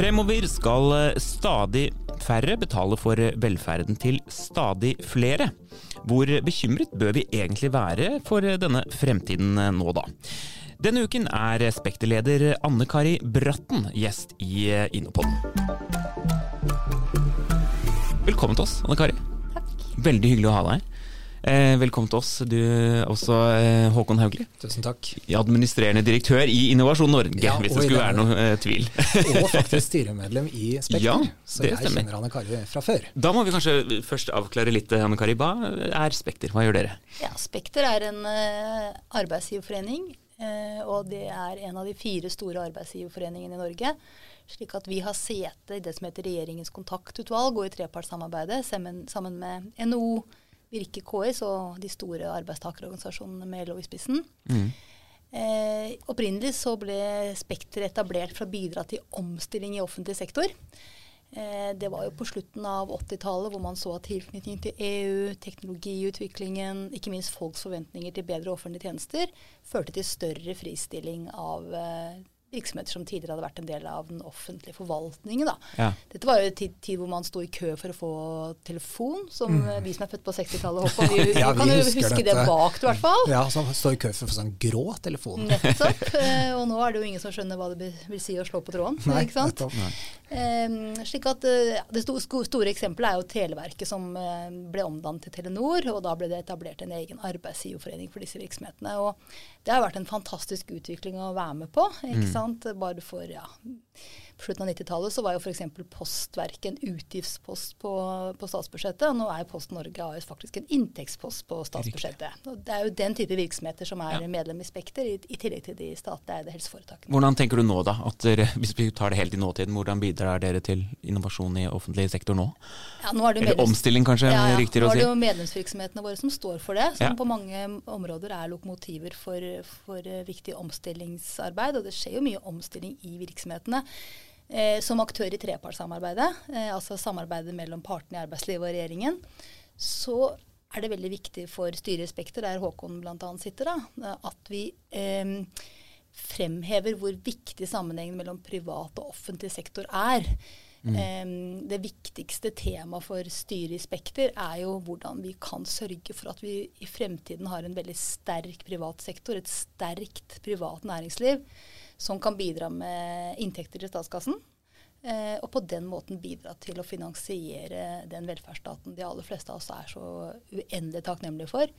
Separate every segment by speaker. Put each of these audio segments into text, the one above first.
Speaker 1: Fremover skal stadig færre betale for velferden til stadig flere. Hvor bekymret bør vi egentlig være for denne fremtiden nå, da? Denne uken er Spekterleder Anne Kari Bratten gjest i Innopodden. Velkommen til oss, Anne Kari.
Speaker 2: Takk.
Speaker 1: Veldig hyggelig å ha deg her. Eh, velkommen til oss, du også eh, Håkon Haugli.
Speaker 3: Tusen takk.
Speaker 1: Administrerende direktør i Innovasjon Norge,
Speaker 3: Ja,
Speaker 1: hvis det skulle være noe eh, tvil.
Speaker 3: Og faktisk styremedlem i Spekter.
Speaker 1: Ja,
Speaker 3: så jeg
Speaker 1: stemmer.
Speaker 3: kjenner Anne Kari fra før.
Speaker 1: Da må vi kanskje først avklare litt, Anne Kari. Hva er Spekter? Hva gjør dere?
Speaker 2: Ja, Spekter er en eh, arbeidsgiverforening, eh, og det er en av de fire store arbeidsgiverforeningene i Norge. Slik at vi har sete i det som heter Regjeringens kontaktutvalg og i trepartssamarbeidet sammen, sammen med NHO, Virke KS og de store arbeidstakerorganisasjonene med LO i spissen. Eh, opprinnelig så ble Spekter etablert for å bidra til omstilling i offentlig sektor. Eh, det var jo på slutten av 80-tallet hvor man så at tilknytning til EU, teknologiutviklingen, ikke minst folks forventninger til bedre offentlige tjenester, førte til større fristilling av eh, virksomheter som tidligere hadde vært en del av den offentlige forvaltningen. Da.
Speaker 1: Ja.
Speaker 2: Dette var jo en tid, tid hvor man sto i kø for å få telefon, som mm. vi som er født på 60-tallet håper vi,
Speaker 3: Ja, vi
Speaker 2: kan jo
Speaker 3: huske
Speaker 2: huske det
Speaker 3: bak
Speaker 2: bakt i hvert fall.
Speaker 3: Ja, som står i kø for å få sånn grå telefon.
Speaker 2: Nettopp. eh, Og nå er det jo ingen som skjønner hva det vil si å slå på tråden.
Speaker 3: Nei,
Speaker 2: ikke sant?
Speaker 3: nettopp.
Speaker 2: Eh, slik at uh, Det sto- store eksempelet er jo Televerket som uh, ble omdannet til Telenor. og Da ble det etablert en egen arbeidsgiverforening for disse virksomhetene. og Det har vært en fantastisk utvikling å være med på. ikke sant? Bare for ja, slutten av 90-tallet så var jo f.eks. Postverket en utgiftspost på, på statsbudsjettet. og Nå er Post Norge AS faktisk en inntektspost på statsbudsjettet. Og Det er jo den type virksomheter som er
Speaker 1: Ja.
Speaker 2: medlem i Spekter, i, i tillegg til de statlig eide helseforetakene.
Speaker 1: Hvordan tenker du nå, da? At dere, hvis vi tar det helt i nåtiden, hvordan bidrar dere til innovasjon i offentlig sektor nå?
Speaker 2: Ja, nå er
Speaker 1: Eller
Speaker 2: medlems-
Speaker 1: omstilling, kanskje,
Speaker 2: Ja, ja.
Speaker 1: riktigere å
Speaker 2: Nå er det jo medlemsvirksomhetene våre som står for det, som
Speaker 1: Ja.
Speaker 2: på mange områder er lokomotiver for, for eh, viktig omstillingsarbeid. Og det skjer jo mye omstilling i virksomhetene. Eh, som aktør i trepartssamarbeidet, eh, altså samarbeidet mellom partene i arbeidslivet og regjeringen, så er det veldig viktig for styret Spekter, der Håkon bl.a. sitter, da, at vi eh, fremhever hvor viktig sammenhengen mellom privat og offentlig sektor er. Em, det viktigste temaet for styret i Spekter er jo hvordan vi kan sørge for at vi i fremtiden har en veldig sterk privat sektor, et sterkt privat næringsliv som kan bidra med inntekter til statskassen. Eh, og på den måten bidra til å finansiere den velferdsstaten de aller fleste av oss er så uendelig takknemlige for,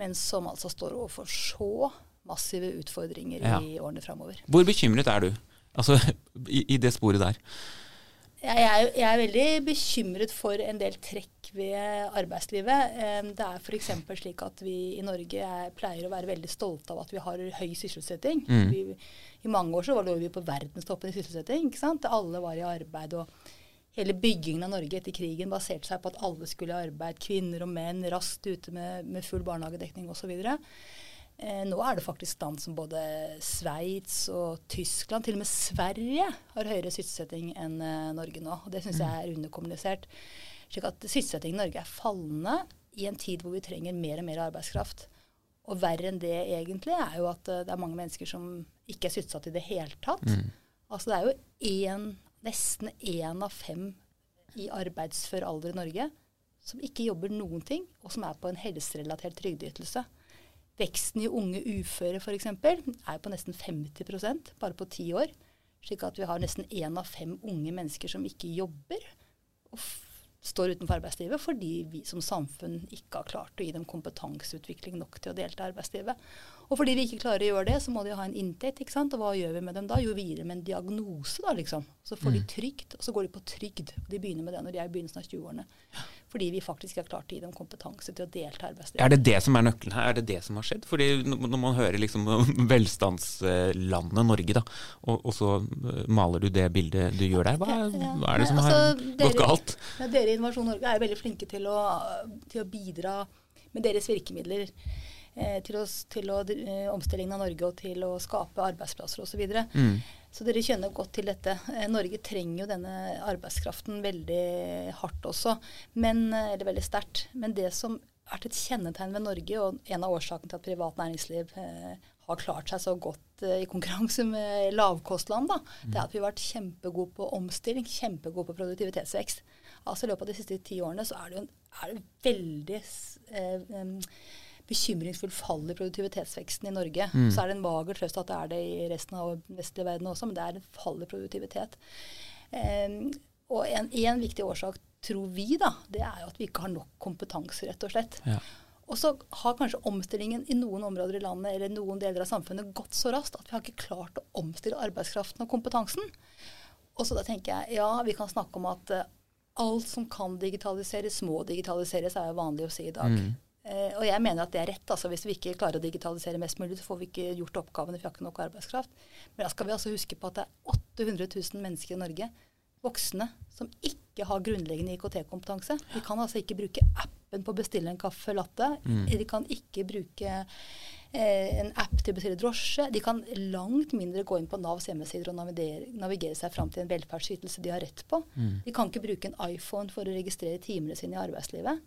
Speaker 2: men som altså står overfor så massive utfordringer
Speaker 1: Ja.
Speaker 2: i årene framover.
Speaker 1: Hvor bekymret er du? Altså, i, i det sporet der.
Speaker 2: Jeg er, jeg er veldig bekymret for en del trekk ved arbeidslivet. Det er f.eks. slik at vi i Norge er, pleier å være veldig stolte av at vi har høy sysselsetting.
Speaker 1: Mm.
Speaker 2: Vi, I mange år så lå vi på verdenstoppen i sysselsetting. ikke sant? Alle var i arbeid. og Hele byggingen av Norge etter krigen baserte seg på at alle skulle i arbeid. Kvinner og menn raskt ute med, med full barnehagedekning osv. Eh, nå er det faktisk land som både Sveits og Tyskland, til og med Sverige, har høyere sysselsetting enn eh, Norge nå. og Det syns jeg er underkommunisert. Slik at Sysselsettingen i Norge er fallende i en tid hvor vi trenger mer og mer arbeidskraft. Og verre enn det egentlig er jo at eh, det er mange mennesker som ikke er sysselsatt i det hele tatt. Altså det er jo en, nesten én av fem i arbeidsfør alder i Norge som ikke jobber noen ting, og som er på en helserelatert trygdeytelse. Veksten i unge uføre f.eks. er på nesten 50% bare på ti år. Slik at vi har nesten én av fem unge mennesker som ikke jobber og står utenfor arbeidslivet fordi vi som samfunn ikke har klart å gi dem kompetanseutvikling nok til å delta i arbeidslivet. Og fordi vi ikke klarer å gjøre det, så må de ha en inntekt. ikke sant? Og hva gjør vi med dem da? Jo, vi gir dem en diagnose, da, liksom. Så får de trygd, og så går de på trygd. De begynner med det når de er i begynnelsen av 20-årene. Fordi vi faktisk har klart å gi dem kompetanse til å delta i arbeidslivet.
Speaker 1: Er det det som er nøkkelen her? Er det det som har skjedd? Fordi når man hører liksom velstandslandet Norge, da, og, og så eh, maler du det bildet du gjør der, hva, hva er det som har
Speaker 2: altså,
Speaker 1: gått galt?
Speaker 2: Ja, dere i Innovasjon Norge er veldig flinke til å, til å bidra med deres virkemidler. Eh, til, å, til å, eh, omstillingen av Norge og til å skape arbeidsplasser osv. Så.
Speaker 1: Mm.
Speaker 2: så dere kjenner godt til dette. Eh, Norge trenger jo denne arbeidskraften veldig hardt også, men, eller veldig sterkt. Men det som har vært et kjennetegn ved Norge, og en av årsakene til at privat næringsliv eh, har klart seg så godt eh, i konkurranse med lavkostland, da, det er at vi har vært kjempegode på omstilling, kjempegode på produktivitetsvekst. Altså I løpet av de siste ti årene så er det jo en, er det veldig eh, bekymringsfullt fall i produktivitetsveksten i Norge. Så er det en mager trøst at det er det i resten av vestlige verden også, men det er et fall i produktivitet. Um, og en, en viktig årsak, tror vi, da, det er jo at vi ikke har nok kompetanse, rett og slett.
Speaker 1: Ja.
Speaker 2: Og så har kanskje omstillingen i noen områder i landet eller noen deler av samfunnet gått så raskt at vi har ikke klart å omstille arbeidskraften og kompetansen. Og så da tenker jeg ja, vi kan snakke om at uh, alt som kan digitaliseres, må digitaliseres, er jo vanlig å si i dag. Eh, og jeg mener at det er rett. altså Hvis vi ikke klarer å digitalisere mest mulig, så får vi ikke gjort oppgavene, for vi har ikke nok arbeidskraft. Men da skal vi altså huske på at det er 800 000 mennesker i Norge, voksne, som ikke har grunnleggende IKT-kompetanse. De kan altså ikke bruke appen på å bestille en kaffe latte. De kan ikke bruke eh, en app til å bestille drosje. De kan langt mindre gå inn på Navs hjemmesider og navigere, navigere seg fram til en velferdsytelse de har rett på. De kan ikke bruke en iPhone for å registrere timene sine i arbeidslivet.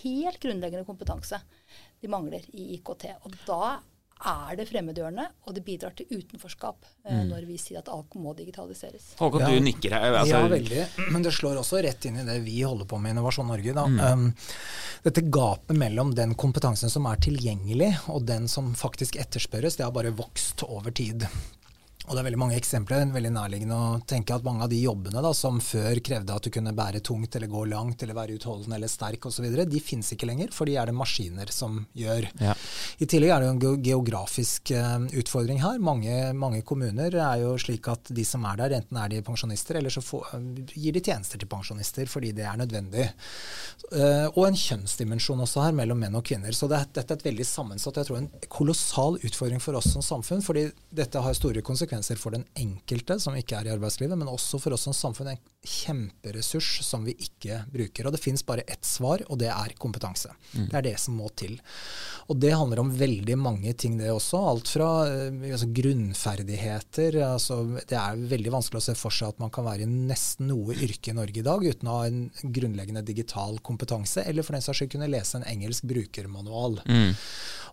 Speaker 2: Helt grunnleggende kompetanse de mangler i IKT. Og da er det fremmedgjørende, og det bidrar til utenforskap eh, når vi sier at alt må digitaliseres.
Speaker 1: Håkon,
Speaker 3: Ja.
Speaker 1: du nikker her. Altså,
Speaker 3: ja, veldig. Men det slår også rett inn i det vi holder på med i Innovasjon Norge. Da.
Speaker 1: Mm.
Speaker 3: Um, dette gapet mellom den kompetansen som er tilgjengelig, og den som faktisk etterspørres, det har bare vokst over tid. Og det er veldig mange eksempler. Det er veldig nærliggende å tenke at mange av de jobbene da, som før krevde at du kunne bære tungt eller gå langt eller være utholdende eller sterk osv., de finnes ikke lenger, for de er det maskiner som gjør.
Speaker 1: Ja.
Speaker 3: I tillegg er det jo en geografisk uh, utfordring her. Mange, mange kommuner er jo slik at de som er der, enten er de pensjonister, eller så få, gir de tjenester til pensjonister fordi det er nødvendig. Uh, og en kjønnsdimensjon også her, mellom menn og kvinner. Så det, dette er et veldig sammensatt, jeg tror en kolossal utfordring for oss som samfunn. fordi dette har store konsekvenser for den enkelte som ikke er i arbeidslivet, men også for oss som samfunn. Kjemperessurs som vi ikke bruker. Og det fins bare ett svar, og det er kompetanse. Det er det som må til. Og det handler om veldig mange ting, det også. Alt fra eh, altså grunnferdigheter. Altså, det er veldig vanskelig å se for seg at man kan være i nesten noe yrke i Norge i dag uten å ha en grunnleggende digital kompetanse, eller for den saks skyld kunne lese en engelsk brukermanual.
Speaker 1: Mm.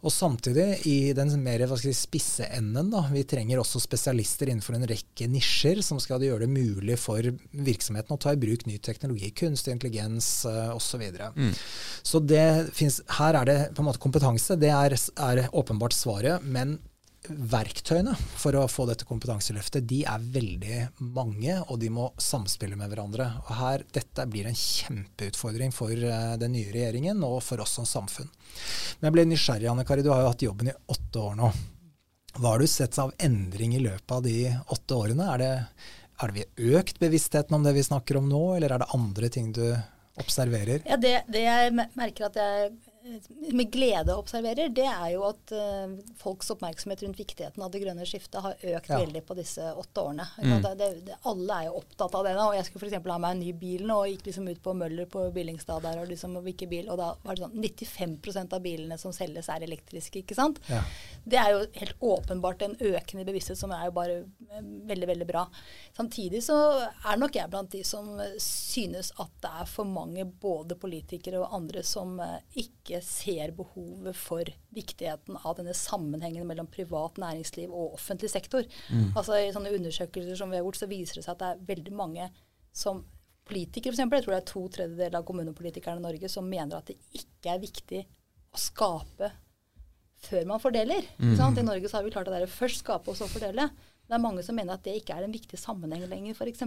Speaker 3: Og samtidig, i den mer si, spisse enden, da, vi trenger også spesialister innenfor en rekke nisjer som skal gjøre det mulig for virksomheten å ta i bruk ny teknologi, kunstig intelligens uh, osv. Så, videre. så det finnes, her er det på en måte kompetanse, det er, er åpenbart svaret. men Verktøyene for å få dette kompetanseløftet de er veldig mange, og de må samspille med hverandre. Og her, Dette blir en kjempeutfordring for eh, den nye regjeringen og for oss som samfunn. Men jeg ble nysgjerrig, Anne Kari. Du har jo hatt jobben i åtte år nå. Hva har du sett av endring i løpet av de åtte årene? Er det, det vi økt bevisstheten om det vi snakker om nå, eller er det andre ting du observerer?
Speaker 2: Ja, det, det jeg merker at jeg med glede observerer, det er jo at uh, folks oppmerksomhet rundt viktigheten av det grønne skiftet har økt
Speaker 3: Ja.
Speaker 2: veldig på disse åtte årene. Det, det, det, alle er jo opptatt av det nå. og Jeg skulle f.eks. ha meg en ny bil nå, og gikk liksom ut på Møller på Billingstad der og liksom hvilken bil, og da var det sånn 95% av bilene som selges er elektriske, ikke sant.
Speaker 3: Ja.
Speaker 2: Det er jo helt åpenbart en økende bevissthet som er jo bare eh, veldig, veldig bra. Samtidig så er nok jeg blant de som eh, synes at det er for mange både politikere og andre som eh, ikke ser behovet for viktigheten av denne sammenhengen mellom privat næringsliv og offentlig sektor. Altså I sånne undersøkelser som vi har gjort, så viser det seg at det er veldig mange som politikere, f.eks. Jeg tror det er to tredjedeler av kommunepolitikerne i Norge som mener at det ikke er viktig å skape før man fordeler. Mm. I Norge så har vi klart det der først skape og så fordele. Det er mange som mener at det ikke er en viktig sammenheng lenger, f.eks.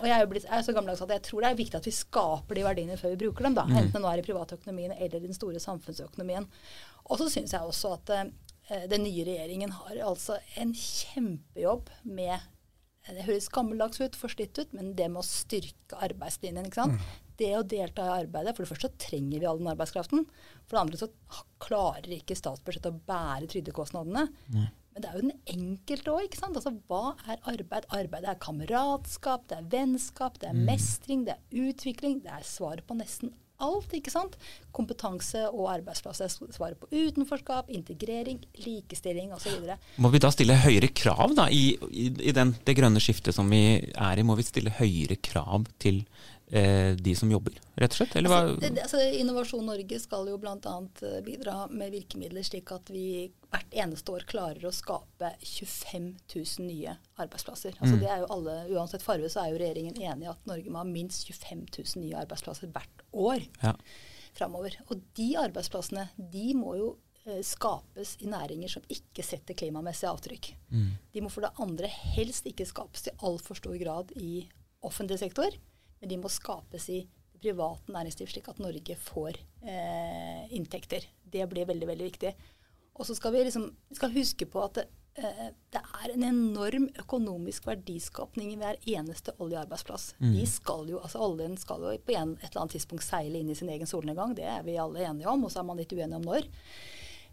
Speaker 2: Og jeg er jo blitt, jeg er så gammeldags at jeg tror det er viktig at vi skaper de verdiene før vi bruker dem. da, Enten det nå er i privatøkonomien eller den store samfunnsøkonomien. Og så syns jeg også at eh, den nye regjeringen har altså en kjempejobb med det høres gammeldags ut, forslitt ut, men det med å styrke arbeidslinjen. ikke sant? Det å delta i arbeidet. For det første så trenger vi all den arbeidskraften. For det andre så klarer ikke statsbudsjettet å bære trygdekostnadene. Men det er jo den enkelte òg. Altså, hva er arbeid? Arbeid er kameratskap, det er vennskap, det er mestring, det er utvikling. Det er svaret på nesten alt, ikke sant. Kompetanse og arbeidsplass er svaret på utenforskap, integrering, likestilling osv.
Speaker 1: Må vi da stille høyere krav da, i, i, i den, det grønne skiftet som vi er i? Må vi stille høyere krav til de som jobber, rett og slett?
Speaker 2: Altså, altså, Innovasjon Norge skal jo bl.a. Eh, bidra med virkemidler slik at vi hvert eneste år klarer å skape 25 000 nye arbeidsplasser. Altså, mm. det er jo alle, Uansett farge så er jo regjeringen enig i at Norge må ha minst 25 000 nye arbeidsplasser hvert år ja. framover. Og de arbeidsplassene de må jo eh, skapes i næringer som ikke setter klimamessig avtrykk. Mm. De må for det andre helst ikke skapes i altfor stor grad i offentlig sektor men de må skapes i det private næringsliv, slik at Norge får eh, inntekter. Det blir veldig, veldig viktig. Og så skal vi liksom, skal huske på at det, eh, det, er en enorm økonomisk verdiskapning i hver eneste oljearbeidsplass. Mm. De skal jo, altså Oljen skal jo på en, et eller annet tidspunkt seile inn i sin egen solnedgang. Det er vi alle enige om, og så er man litt uenige om når.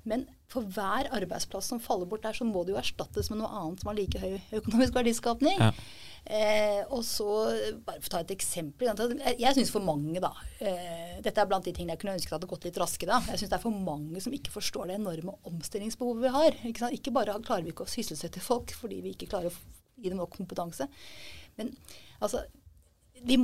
Speaker 2: Men for hver arbeidsplass som faller bort der, så må det jo erstattes med noe annet som har like høy økonomisk verdiskapning. Ja. Eh, og så, bare for å ta et eksempel Jeg, jeg syns for mange, da eh, Dette er blant de tingene jeg kunne ønsket hadde gått litt raskere. Jeg syns det er for mange som ikke forstår det enorme omstillingsbehovet vi har. Ikke, ikke bare klarer vi ikke å sysselsette folk fordi vi ikke klarer å gi dem nok kompetanse. Men altså, vi,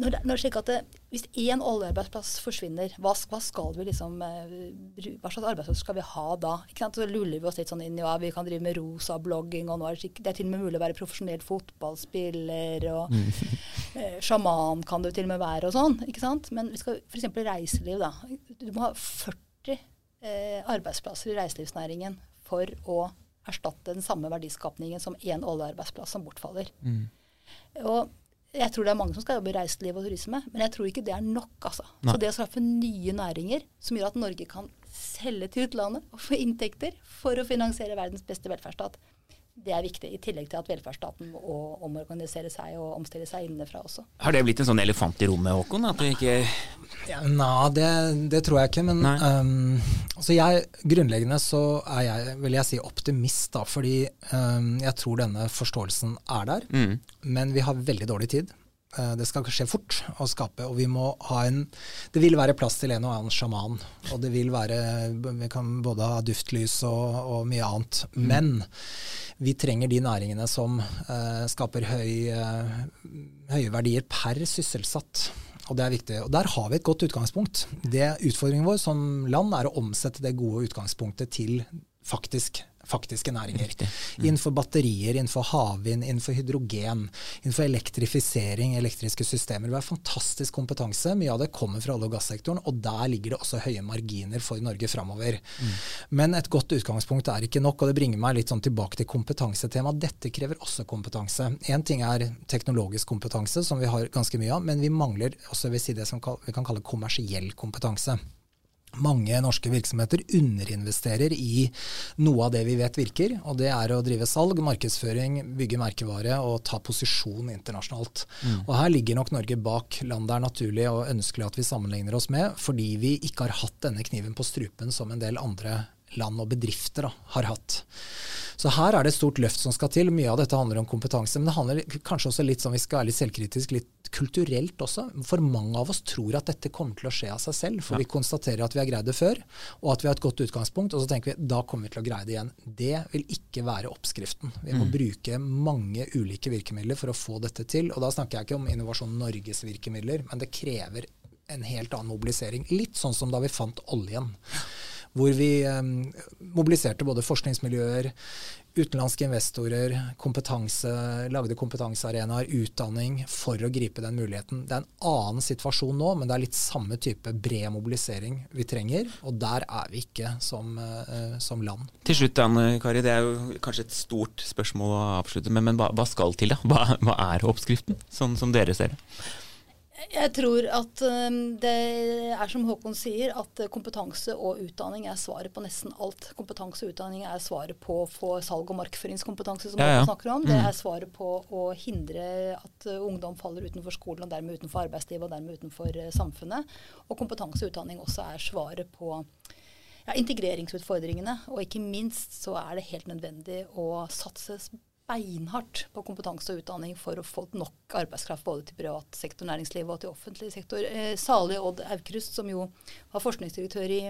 Speaker 2: når, når det Hvis én oljearbeidsplass forsvinner, hva, hva, skal vi liksom, eh, hva slags arbeidsplass skal vi ha da? Ikke sant? Så luller vi oss litt sånn inn ja, vi kan drive med rosa blogging, og nå er det, det er til og med mulig å være profesjonell fotballspiller, og mm. eh, sjaman kan du til og med være, og sånn. ikke sant? Men vi skal f.eks. reiseliv, da. Du må ha 40 eh, arbeidsplasser i reiselivsnæringen for å erstatte den samme verdiskapningen som én oljearbeidsplass som bortfaller. Mm. Og jeg tror det er mange som skal jobbe i reiseliv og turisme, men jeg tror ikke det er nok. altså. Nei. Så det å skaffe nye næringer som gjør at Norge kan selge til utlandet og få inntekter for å finansiere verdens beste velferdsstat, det er viktig. I tillegg til at velferdsstaten må omorganisere seg og omstille seg innenfra også.
Speaker 1: Har det blitt en sånn elefant i rommet, Håkon? At det ikke
Speaker 3: ja, Nei, det, det, tror jeg ikke. Men um, altså jeg, grunnleggende så er jeg, vil jeg si, optimist, da. Fordi um, jeg tror denne forståelsen er der. Mm. Men vi har veldig dårlig tid. Eh, det skal skje fort å skape, og vi må ha en Det vil være plass til en og annen sjaman. Og det vil være Vi kan både ha duftlys og, og mye annet. Mm. Men vi trenger de næringene som uh, skaper høy, uh, høye verdier per sysselsatt. Og det er viktig. Og der har vi et godt utgangspunkt. Det Utfordringen vår som land er å omsette det gode utgangspunktet til faktisk faktiske næringer. Mm. Innenfor batterier, innenfor havvind, innenfor hydrogen, innenfor elektrifisering, elektriske systemer. Vi har fantastisk kompetanse. Mye av det kommer fra olje- og gassektoren, og der ligger det også høye marginer for Norge framover. Mm. Men et godt utgangspunkt er ikke nok, og det bringer meg litt sånn tilbake til kompetansetemaet. Dette krever også kompetanse. Én ting er teknologisk kompetanse, som vi har ganske mye av, men vi mangler også vil si det som vi kan kalle kommersiell kompetanse mange norske virksomheter underinvesterer i noe av det vi vet virker. Og det er å drive salg, markedsføring, bygge merkevare og ta posisjon internasjonalt. Mm. Og her ligger nok Norge bak land det er naturlig og ønskelig at vi sammenligner oss med, fordi vi ikke har hatt denne kniven på strupen som en del andre land og bedrifter da, har hatt. Så her er det et stort løft som skal til. Mye av dette handler om kompetanse. Men det handler kanskje også litt som vi skal være litt selvkritisk, litt kulturelt også. For mange av oss tror at dette kommer til å skje av seg selv. For ja. vi konstaterer at vi har greid det før, og at vi har et godt utgangspunkt. Og så tenker vi da kommer vi til å greie det igjen. Det vil ikke være oppskriften. Vi må mm. bruke mange ulike virkemidler for å få dette til. Og da snakker jeg ikke om Innovasjon Norges virkemidler, men det krever en helt annen mobilisering. Litt sånn som da vi fant oljen hvor vi mobiliserte både forskningsmiljøer, utenlandske investorer, kompetanse, lagde kompetansearenaer, utdanning, for å gripe den muligheten. Det er en annen situasjon nå, men det er litt samme type bred mobilisering vi trenger. Og der er vi ikke som, uh, som land.
Speaker 1: Til slutt, Anne Kari, det er jo kanskje et stort spørsmål å avslutte med, men hva, hva skal til, da? Hva, hva er oppskriften, sånn som dere ser det?
Speaker 2: Jeg tror at um, det er som Håkon sier, at kompetanse og utdanning er svaret på nesten alt. Kompetanse og utdanning er svaret på å få salg- og markføringskompetanse, som ja, ja. snakker om. Det mm. er svaret på å hindre at uh, ungdom faller utenfor skolen, og dermed utenfor arbeidslivet, og dermed utenfor samfunnet. Og kompetanse og utdanning også er svaret på ja, integreringsutfordringene. Og ikke minst så er det helt nødvendig å satse beinhardt på kompetanse og utdanning for å få nok arbeidskraft både til privat sektor, næringsliv og til offentlig sektor. Eh, salig Odd Aukrust, som jo var forskningsdirektør i,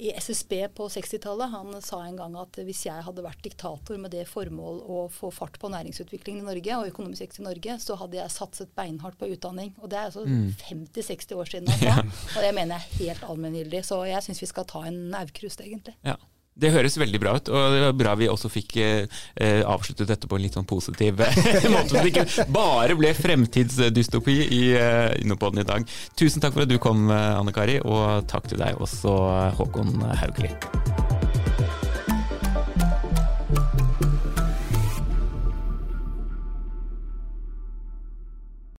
Speaker 2: i SSB på 60-tallet, han sa en gang at hvis jeg hadde vært diktator med det formål å få fart på næringsutviklingen i Norge og økonomisk vekst i Norge, så hadde jeg satset beinhardt på utdanning. Og det er altså mm. 50-60 år siden han sa. Og det mener jeg er helt allmenngyldig. Så jeg syns vi skal ta en Aukrust, egentlig.
Speaker 1: Ja. Det høres veldig bra ut, og det var bra vi også fikk eh, eh avsluttet dette på en litt sånn positiv eh, måte. Så det ikke bare ble fremtidsdystopi i eh, Innopoden i dag. Tusen takk for at du kom, Anne Kari, og takk til deg også, Håkon Haugli.